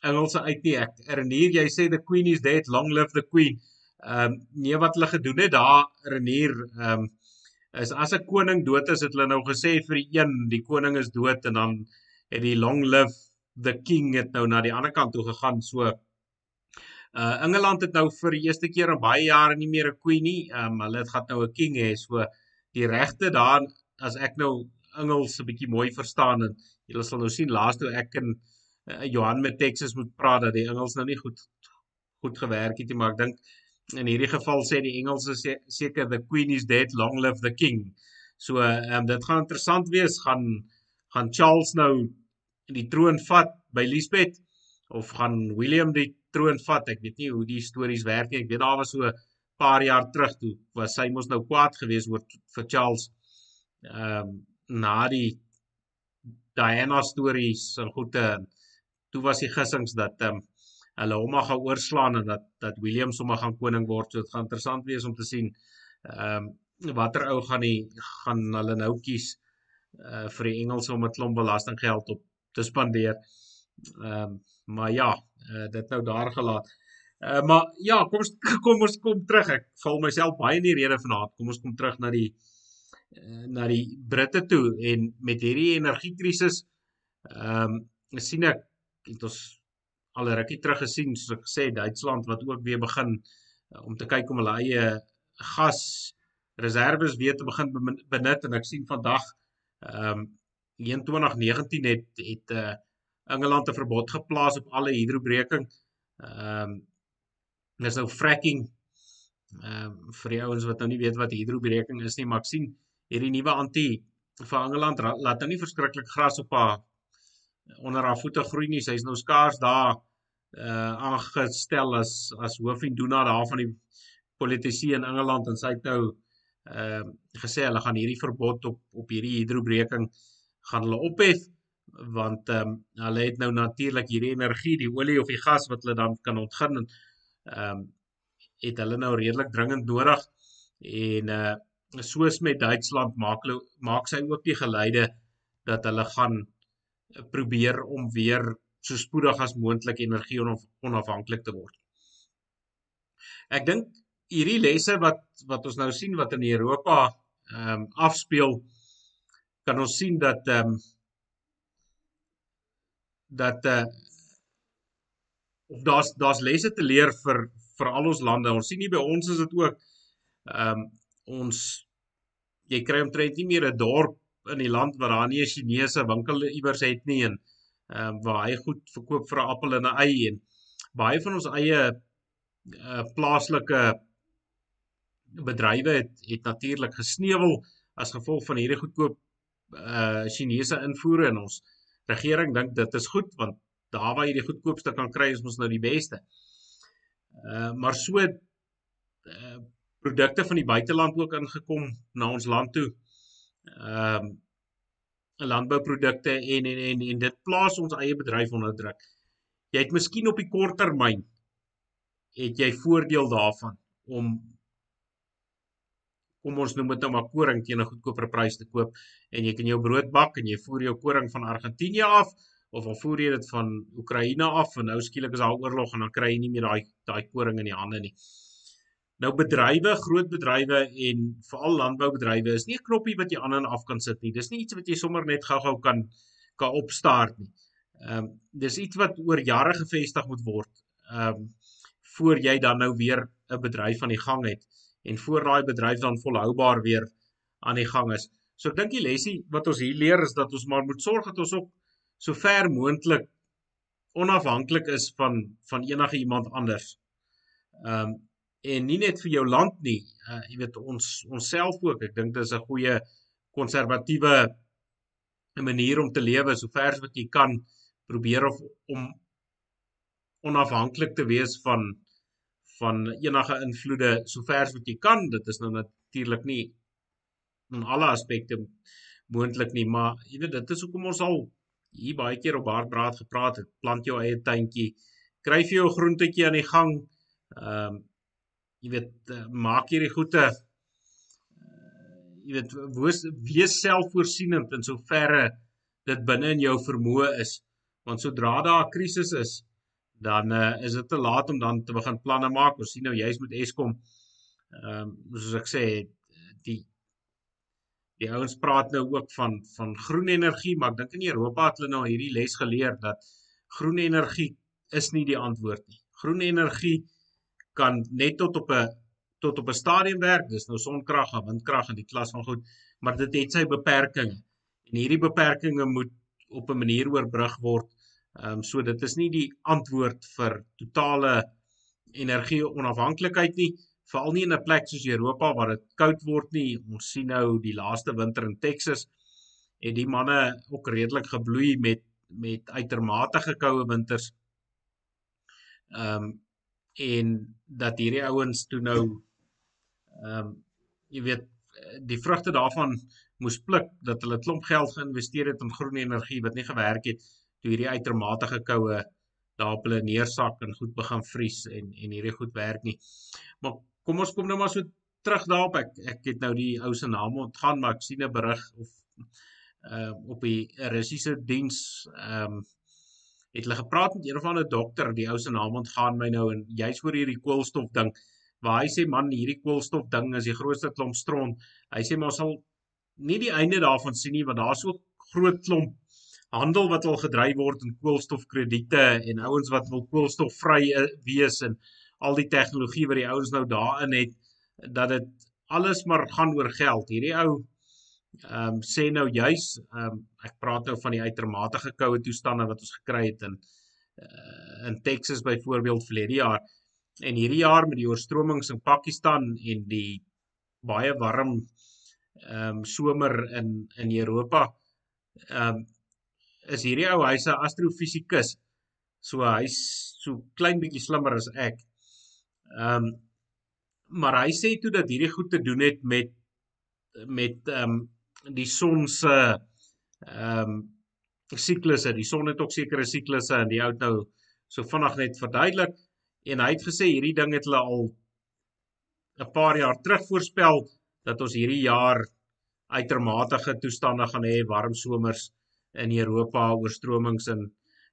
Engelse nie. Ek Renier jy sê the queen is dead long live the queen. Ehm um, nee wat hulle gedoen het daar Renier ehm um, is as 'n koning dood is het hulle nou gesê vir die een die koning is dood en dan het die long live the king het nou na die ander kant toe gegaan. So uh Engeland het nou vir die eerste keer in baie jare nie meer 'n queen nie. Ehm um, hulle het gaan nou 'n king hê. So die regte daar as ek nou Engels 'n bietjie mooi verstaan en julle sal nou sien laas toe ek in uh, Johan met Texas moet praat dat die Engels nou nie goed goed gewerk het nie maar ek dink in hierdie geval sê die Engels is seker the queen is dead long live the king. So ehm um, dit gaan interessant wees gaan gaan Charles nou die troon vat by Elizabeth of gaan William die troon vat. Ek weet nie hoe die stories werk nie. Ek weet daar was so 'n paar jaar terug toe was sy mos nou kwaad geweest oor vir Charles. Ehm um, na die Diana stories en goede toe was die gissings dat ehm um, hulle hom maar gaan oorslaan en dat dat William sommer gaan koning word. So dit gaan interessant wees om te sien ehm um, watter ou gaan die gaan hulle nou kies uh vir die Engelse om 'n klomp belastinggeld op te spandeer. Ehm um, maar ja, uh, dit nou daar gelaat. Uh maar ja, kom ons kom ons kom terug. Ek val myself baie in die rede vanaand. Kom ons kom terug na die uh, na die Britte toe en met hierdie energiekrisis ehm um, sien ek het ons al rukkie terug gesien soos ek gesê Duitsland wat ook weer begin uh, om te kyk om hulle eie gas reserves weer te begin benut en ek sien vandag ehm um, in 2019 het het uh, Engeland 'n verbod geplaas op alle hidrobreking. Ehm um, dis nou fracking. Ehm um, vir die ouens wat nou nie weet wat hidrobreking is nie, maar ek sien hierdie nuwe anti vir Engeland laat nou nie verskriklik gras op haar onder haar voete groei nie. Sy's nou skaars daar uh aangestel as as hoofdoenaar daar van die politici in Engeland en sy het nou ehm uh, gesê hulle gaan hierdie verbod op op hierdie hidrobreking gaan hulle ophef want ehm um, hulle het nou natuurlik hierdie energie, die olie of die gas wat hulle dan kan ontgin en ehm um, het hulle nou redelik dringend nodig en uh soos met Duitsland maak hulle maak sy ook die geleide dat hulle gaan probeer om weer so spoedig as moontlik energie onafhanklik te word. Ek dink hierdie lesse wat wat ons nou sien wat in Europa ehm um, afspeel kan ons sien dat ehm um, dat uh of daar's daar's lesse te leer vir vir al ons lande. Ons sien nie by ons is dit ook ehm um, ons jy kry omtrent nie meer 'n dorp in die land waar daar nie 'n Chinese winkel iewers het nie en ehm um, waar hy goed verkoop vir 'n appel en 'n ei en baie van ons eie uh plaaslike bedrywe het het natuurlik gesneuwel as gevolg van hierdie goedkoop uh Chinese invoere in ons regering dink dit is goed want daar waar jy die goedkoopste kan kry is mos nou die beste. Uh maar so uh produkte van die buiteland ook ingekom na ons land toe. Ehm uh, landbouprodukte en en en en dit plaas ons eie bedryf onder druk. Jy het miskien op die kort termyn het jy voordeel daarvan om kom ons noem dit nou maar koring teen 'n goedkoper prys te koop en jy kan jou brood bak en jy voer jou koring van Argentinië af of al voer jy dit van Oekraïne af en nou skielik is daar oorlog en dan kry jy nie meer daai daai koring in die hande nie. Nou bedrywe, groot bedrywe en veral landboubedrywe is nie 'n knoppie wat jy aan en af kan sit nie. Dis nie iets wat jy sommer net gou-gou kan kan opstart nie. Ehm um, dis iets wat oor jare gevestig moet word. Ehm um, voor jy dan nou weer 'n bedryf aan die gang het en voor daai bedryf dan volhoubaar weer aan die gang is. So ek dink die lesie wat ons hier leer is dat ons maar moet sorg dat ons ook so ver moontlik onafhanklik is van van enige iemand anders. Ehm um, en nie net vir jou land nie, uh, jy weet ons onsself ook. Ek dink dit is 'n goeie konservatiewe manier om te lewe so ver as wat jy kan probeer of om onafhanklik te wees van van enige invloede sover as wat jy kan. Dit is nou natuurlik nie in alle aspekte moontlik nie, maar jy weet dit is hoekom ons al hier baie keer op Hartbraad gepraat het. Plant jou eie tuintjie. Kry vir jou groentetjie aan die gang. Ehm um, jy weet uh, maak hierdie goeie uh, jy weet wees, wees selfvoorsienend in soverre dit binne in jou vermoë is. Want sodra daar 'n krisis is, dan uh, is dit te laat om dan te begin planne maak. Ons sien nou juis met Eskom ehm um, soos ek sê die die ouens praat nou ook van van groen energie, maar ek dink in Europa het hulle nou hierdie les geleer dat groen energie is nie die antwoord nie. Groen energie kan net tot op 'n tot op 'n stadium werk. Dis nou sonkrag en windkrag en die klas van goed, maar dit het sy beperkings. En hierdie beperkings moet op 'n manier oorbrug word Ehm um, so dit is nie die antwoord vir totale energie onafhanklikheid nie, veral nie in 'n plek soos Europa waar dit koud word nie. Ons sien nou die laaste winter in Texas het die manne ook redelik gebloei met met uitermate gekoue winters. Ehm um, en dat hierdie ouens toe nou ehm um, jy weet die vrugte daarvan moes pluk dat hulle klomp geld geïnvesteer het in groen energie wat nie gewerk het toe hierdie uitermate koue daar op hulle neersak en goed begin vries en en hierdie goed werk nie. Maar kom ons kom nou maar so terug daarop. Ek ek het nou die ou se naam ontgaan, maar ek sien 'n berig of uh op die Russiese diens ehm um, het hulle gepraat met een of ander dokter, die ou se naam ontgaan my nou en jy's oor hierdie koolstof ding waar hy sê man hierdie koolstof ding is die grootste klomp stront. Hy sê maar ons sal nie die einde daarvan sien nie want daar's so groot klomp handel wat al gedryf word in koolstofkrediete en ouens wat wil koolstofvry eh, wees en al die tegnologie wat die ouens nou daarin het dat dit alles maar gaan oor geld. Hierdie ou ehm um, sê nou juis ehm um, ek praat nou van die uitermate gekoue toestande wat ons gekry het in uh, in Texas byvoorbeeld verlede jaar en hierdie jaar met die oorstromings in Pakistan en die baie warm ehm um, somer in in Europa ehm um, is hierdie ou hy's 'n astrofisikus. So hy's so klein bietjie slimmer as ek. Ehm um, maar hy sê toe dat hierdie goed te doen het met met ehm um, die son se ehm um, siklusse. Die son het ook sekere siklusse en die ou nou so vinnig net verduidelik en hy het gesê hierdie ding het hulle al 'n paar jaar terug voorspel dat ons hierdie jaar uitermate toestande gaan hê, warm somers in Europa oorstromings in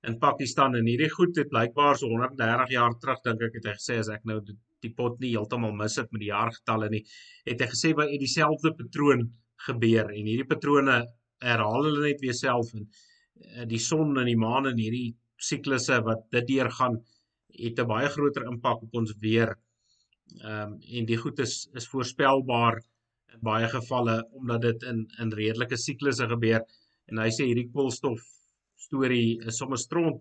in Pakistan en hierdie goed het blykbaar so 130 jaar terug dink ek het hy gesê as ek nou die pot nie heeltemal mis het met die jaargetalle nie het hy gesê wat dieselfde patroon gebeur en hierdie patrone herhaal hulle net weer self en eh, die son en die maan en hierdie siklusse wat dit deurgaan het 'n baie groter impak op ons weer. Ehm um, en die goed is is voorspelbaar in baie gevalle omdat dit in in redelike siklusse gebeur en hy sê hierdie koolstof storie is sommer stront.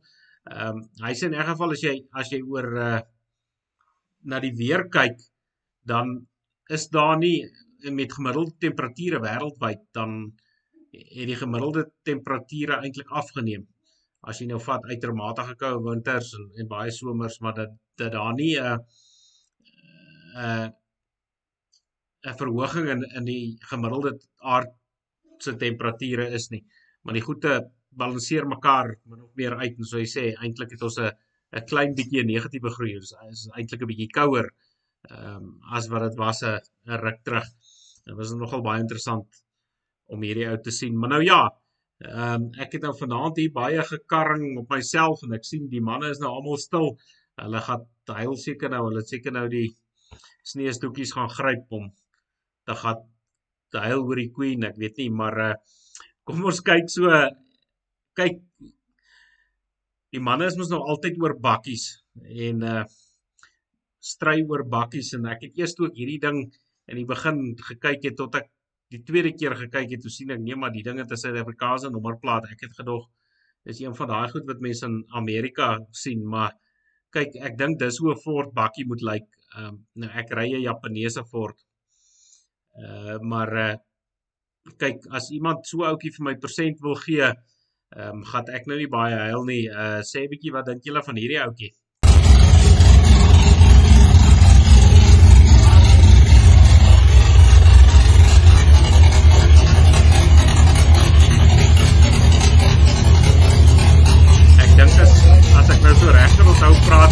Ehm um, hy sê in 'n geval as jy as jy oor uh, na die weer kyk dan is daar nie met gemiddelde temperature wêreldwyd dan het die gemiddelde temperature eintlik afgeneem. As jy nou vat uitermate gekoue winters en, en baie somers maar dat dat daar nie 'n uh, 'n uh, 'n verhoging in in die gemiddelde aard se temperature is nie maar die goeie balanseer mekaar min of meer uit en so hy sê eintlik het ons 'n 'n klein bietjie negatiewe groei. Dit is eintlik 'n bietjie kouer ehm um, as wat dit was 'n ruk terug. Dit was nogal baie interessant om hierdie ou te sien. Maar nou ja, ehm um, ek het nou vanaand hier baie gekarring op myself en ek sien die manne is nou almal stil. Hulle gaan huil seker nou, hulle seker nou die sneeusdoekies gaan gryp om te gaan huil oor die queen, ek weet nie, maar uh kom ons kyk so kyk die manne is mos nog altyd oor bakkies en uh stry oor bakkies en ek het eers toe ek hierdie ding in die begin gekyk het tot ek die tweede keer gekyk het, toe sien ek nee maar die ding het 'n Suid-Afrikaanse nommerplaat. Ek het gedog dis een van daai goed wat mense in Amerika sien, maar kyk, ek dink dis hoe 'n Ford bakkie moet lyk. Ehm um, nou ek ry 'n Japaneese Ford. Uh maar uh kyk as iemand so ouetjie vir my persent wil gee, ehm um, gaan ek nou nie baie huil nie. Uh sê 'n bietjie wat dink julle van hierdie ouetjie?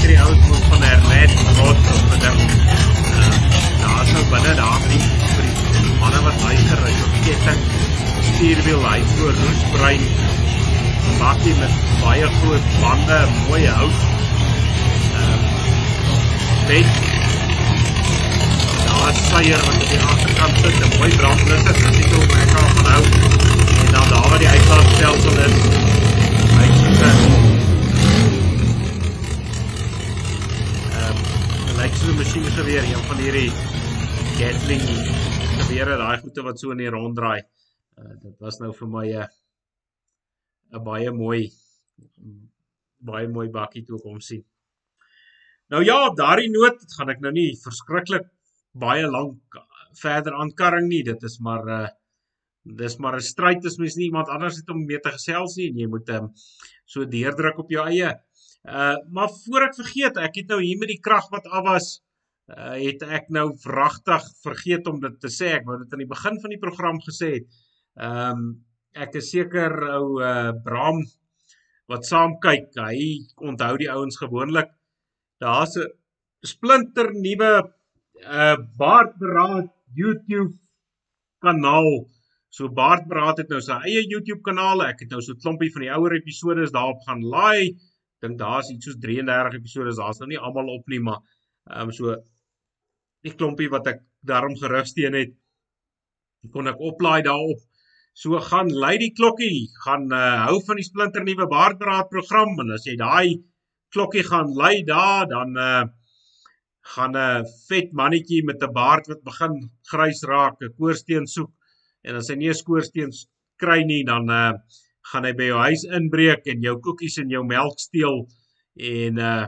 Onthou praat hierdie ou van Hernet rot of gedink. Ehm daar sou binne daar nie vir die manne wat hy gery het ketting stuurwiel hy voor roesbrein bakkie met baie groot bande mooi hout ehm net daar seier wat op die agterkant sit 'n mooi brandblusser dis nie hoe ek kan van hou en dan daar waar die uitlaatstelsel is hierdie Gatling gewere daai goede wat so in die rond draai. Uh, dit was nou vir my 'n uh, 'n baie mooi baie mooi bakkie toe kom sien. Nou ja, op daardie noot gaan ek nou nie verskriklik baie lank verder aankarring nie. Dit is maar 'n uh, dis maar 'n stryd as mens nie iemand anders het om mee te gesels nie en jy moet um, so deurdruk op jou eie. Uh maar voor ek vergeet, ek het nou hier met die krag wat af was uh, het ek nou wragtig vergeet om dit te sê. Ek wou dit aan die begin van die program gesê het. Ehm um, ek is seker ou uh, Bram wat saam kyk, hy onthou die ouens gewoonlik. Daar's 'n splinter nuwe uh Baardberaad YouTube kanaal So Bart Braat het nou sy eie YouTube kanaal. Ek het nou so 'n klompie van die ouer episode daarop gaan laai. Dink daar's iets soos 33 episode. Daar's nou nie almal op nie, maar ehm um, so die klompie wat ek daarom gerugsteen het, kon ek oplaai daarop. So gaan lei die klokkie, gaan uh, hou van die splinter nuwe Bart Braat program en as jy daai klokkie gaan lei daar, dan uh gaan 'n vet mannetjie met 'n baard wat begin grys raak, 'n koorsteen soek en as hy nie 'n skoorsteen kry nie, dan uh gaan hy by jou huis inbreek en jou koekies en jou melk steel en uh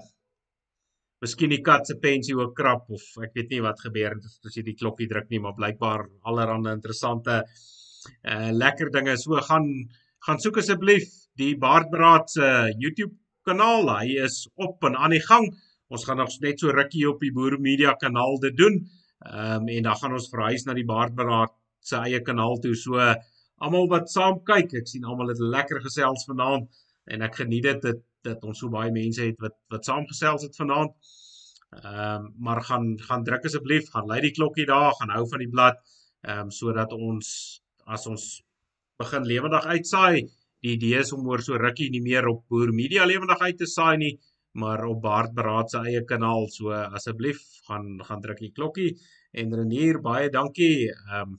miskien die kat se pensie ook krap of ek weet nie wat gebeur het as jy die klokkie druk nie, maar blykbaar allerlei interessante uh lekker dinge. So gaan gaan soek asseblief die Baardbraad se YouTube kanaal. Hy is op en aan die gang. Ons gaan nog net so rukkie op die Boer Media kanaal dit doen. Ehm um, en dan gaan ons verhuis na die Baardberaad se eie kanaal toe. So almal wat saam kyk, ek sien almal het lekker gesels vanaand en ek geniet dit dat dat ons so baie mense het wat wat saam gesels het vanaand. Ehm um, maar gaan gaan druk asseblief, gaan lei die klokkie daar, gaan hou van die blad ehm um, sodat ons as ons begin lewendig uitsaai, die idee is om oor so rukkie nie meer op Boer Media lewendig uit te saai nie, maar op Bart Beraad se eie kanaal. So asseblief gaan gaan druk die klokkie en Renier baie dankie. Ehm um,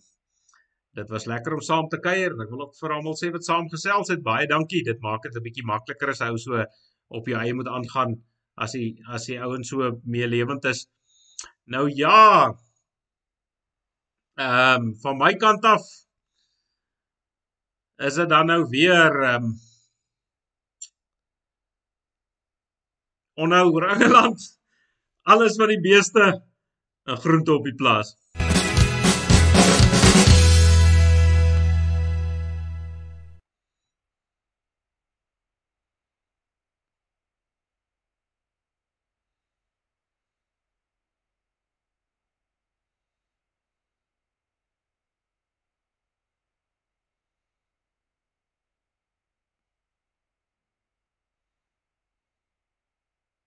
dit was lekker om saam te kuier. Ek wil ook vir almal sê wat saam gesels het. Baie dankie. Dit maak dit 'n bietjie makliker as hou so op jou eie moet aangaan as jy as jy ouens so meelewend is. Nou ja. Ehm um, van my kant af is dit dan nou weer ehm um, onhou oor Engeland. Alles wat die beeste 'n groente op die plaas.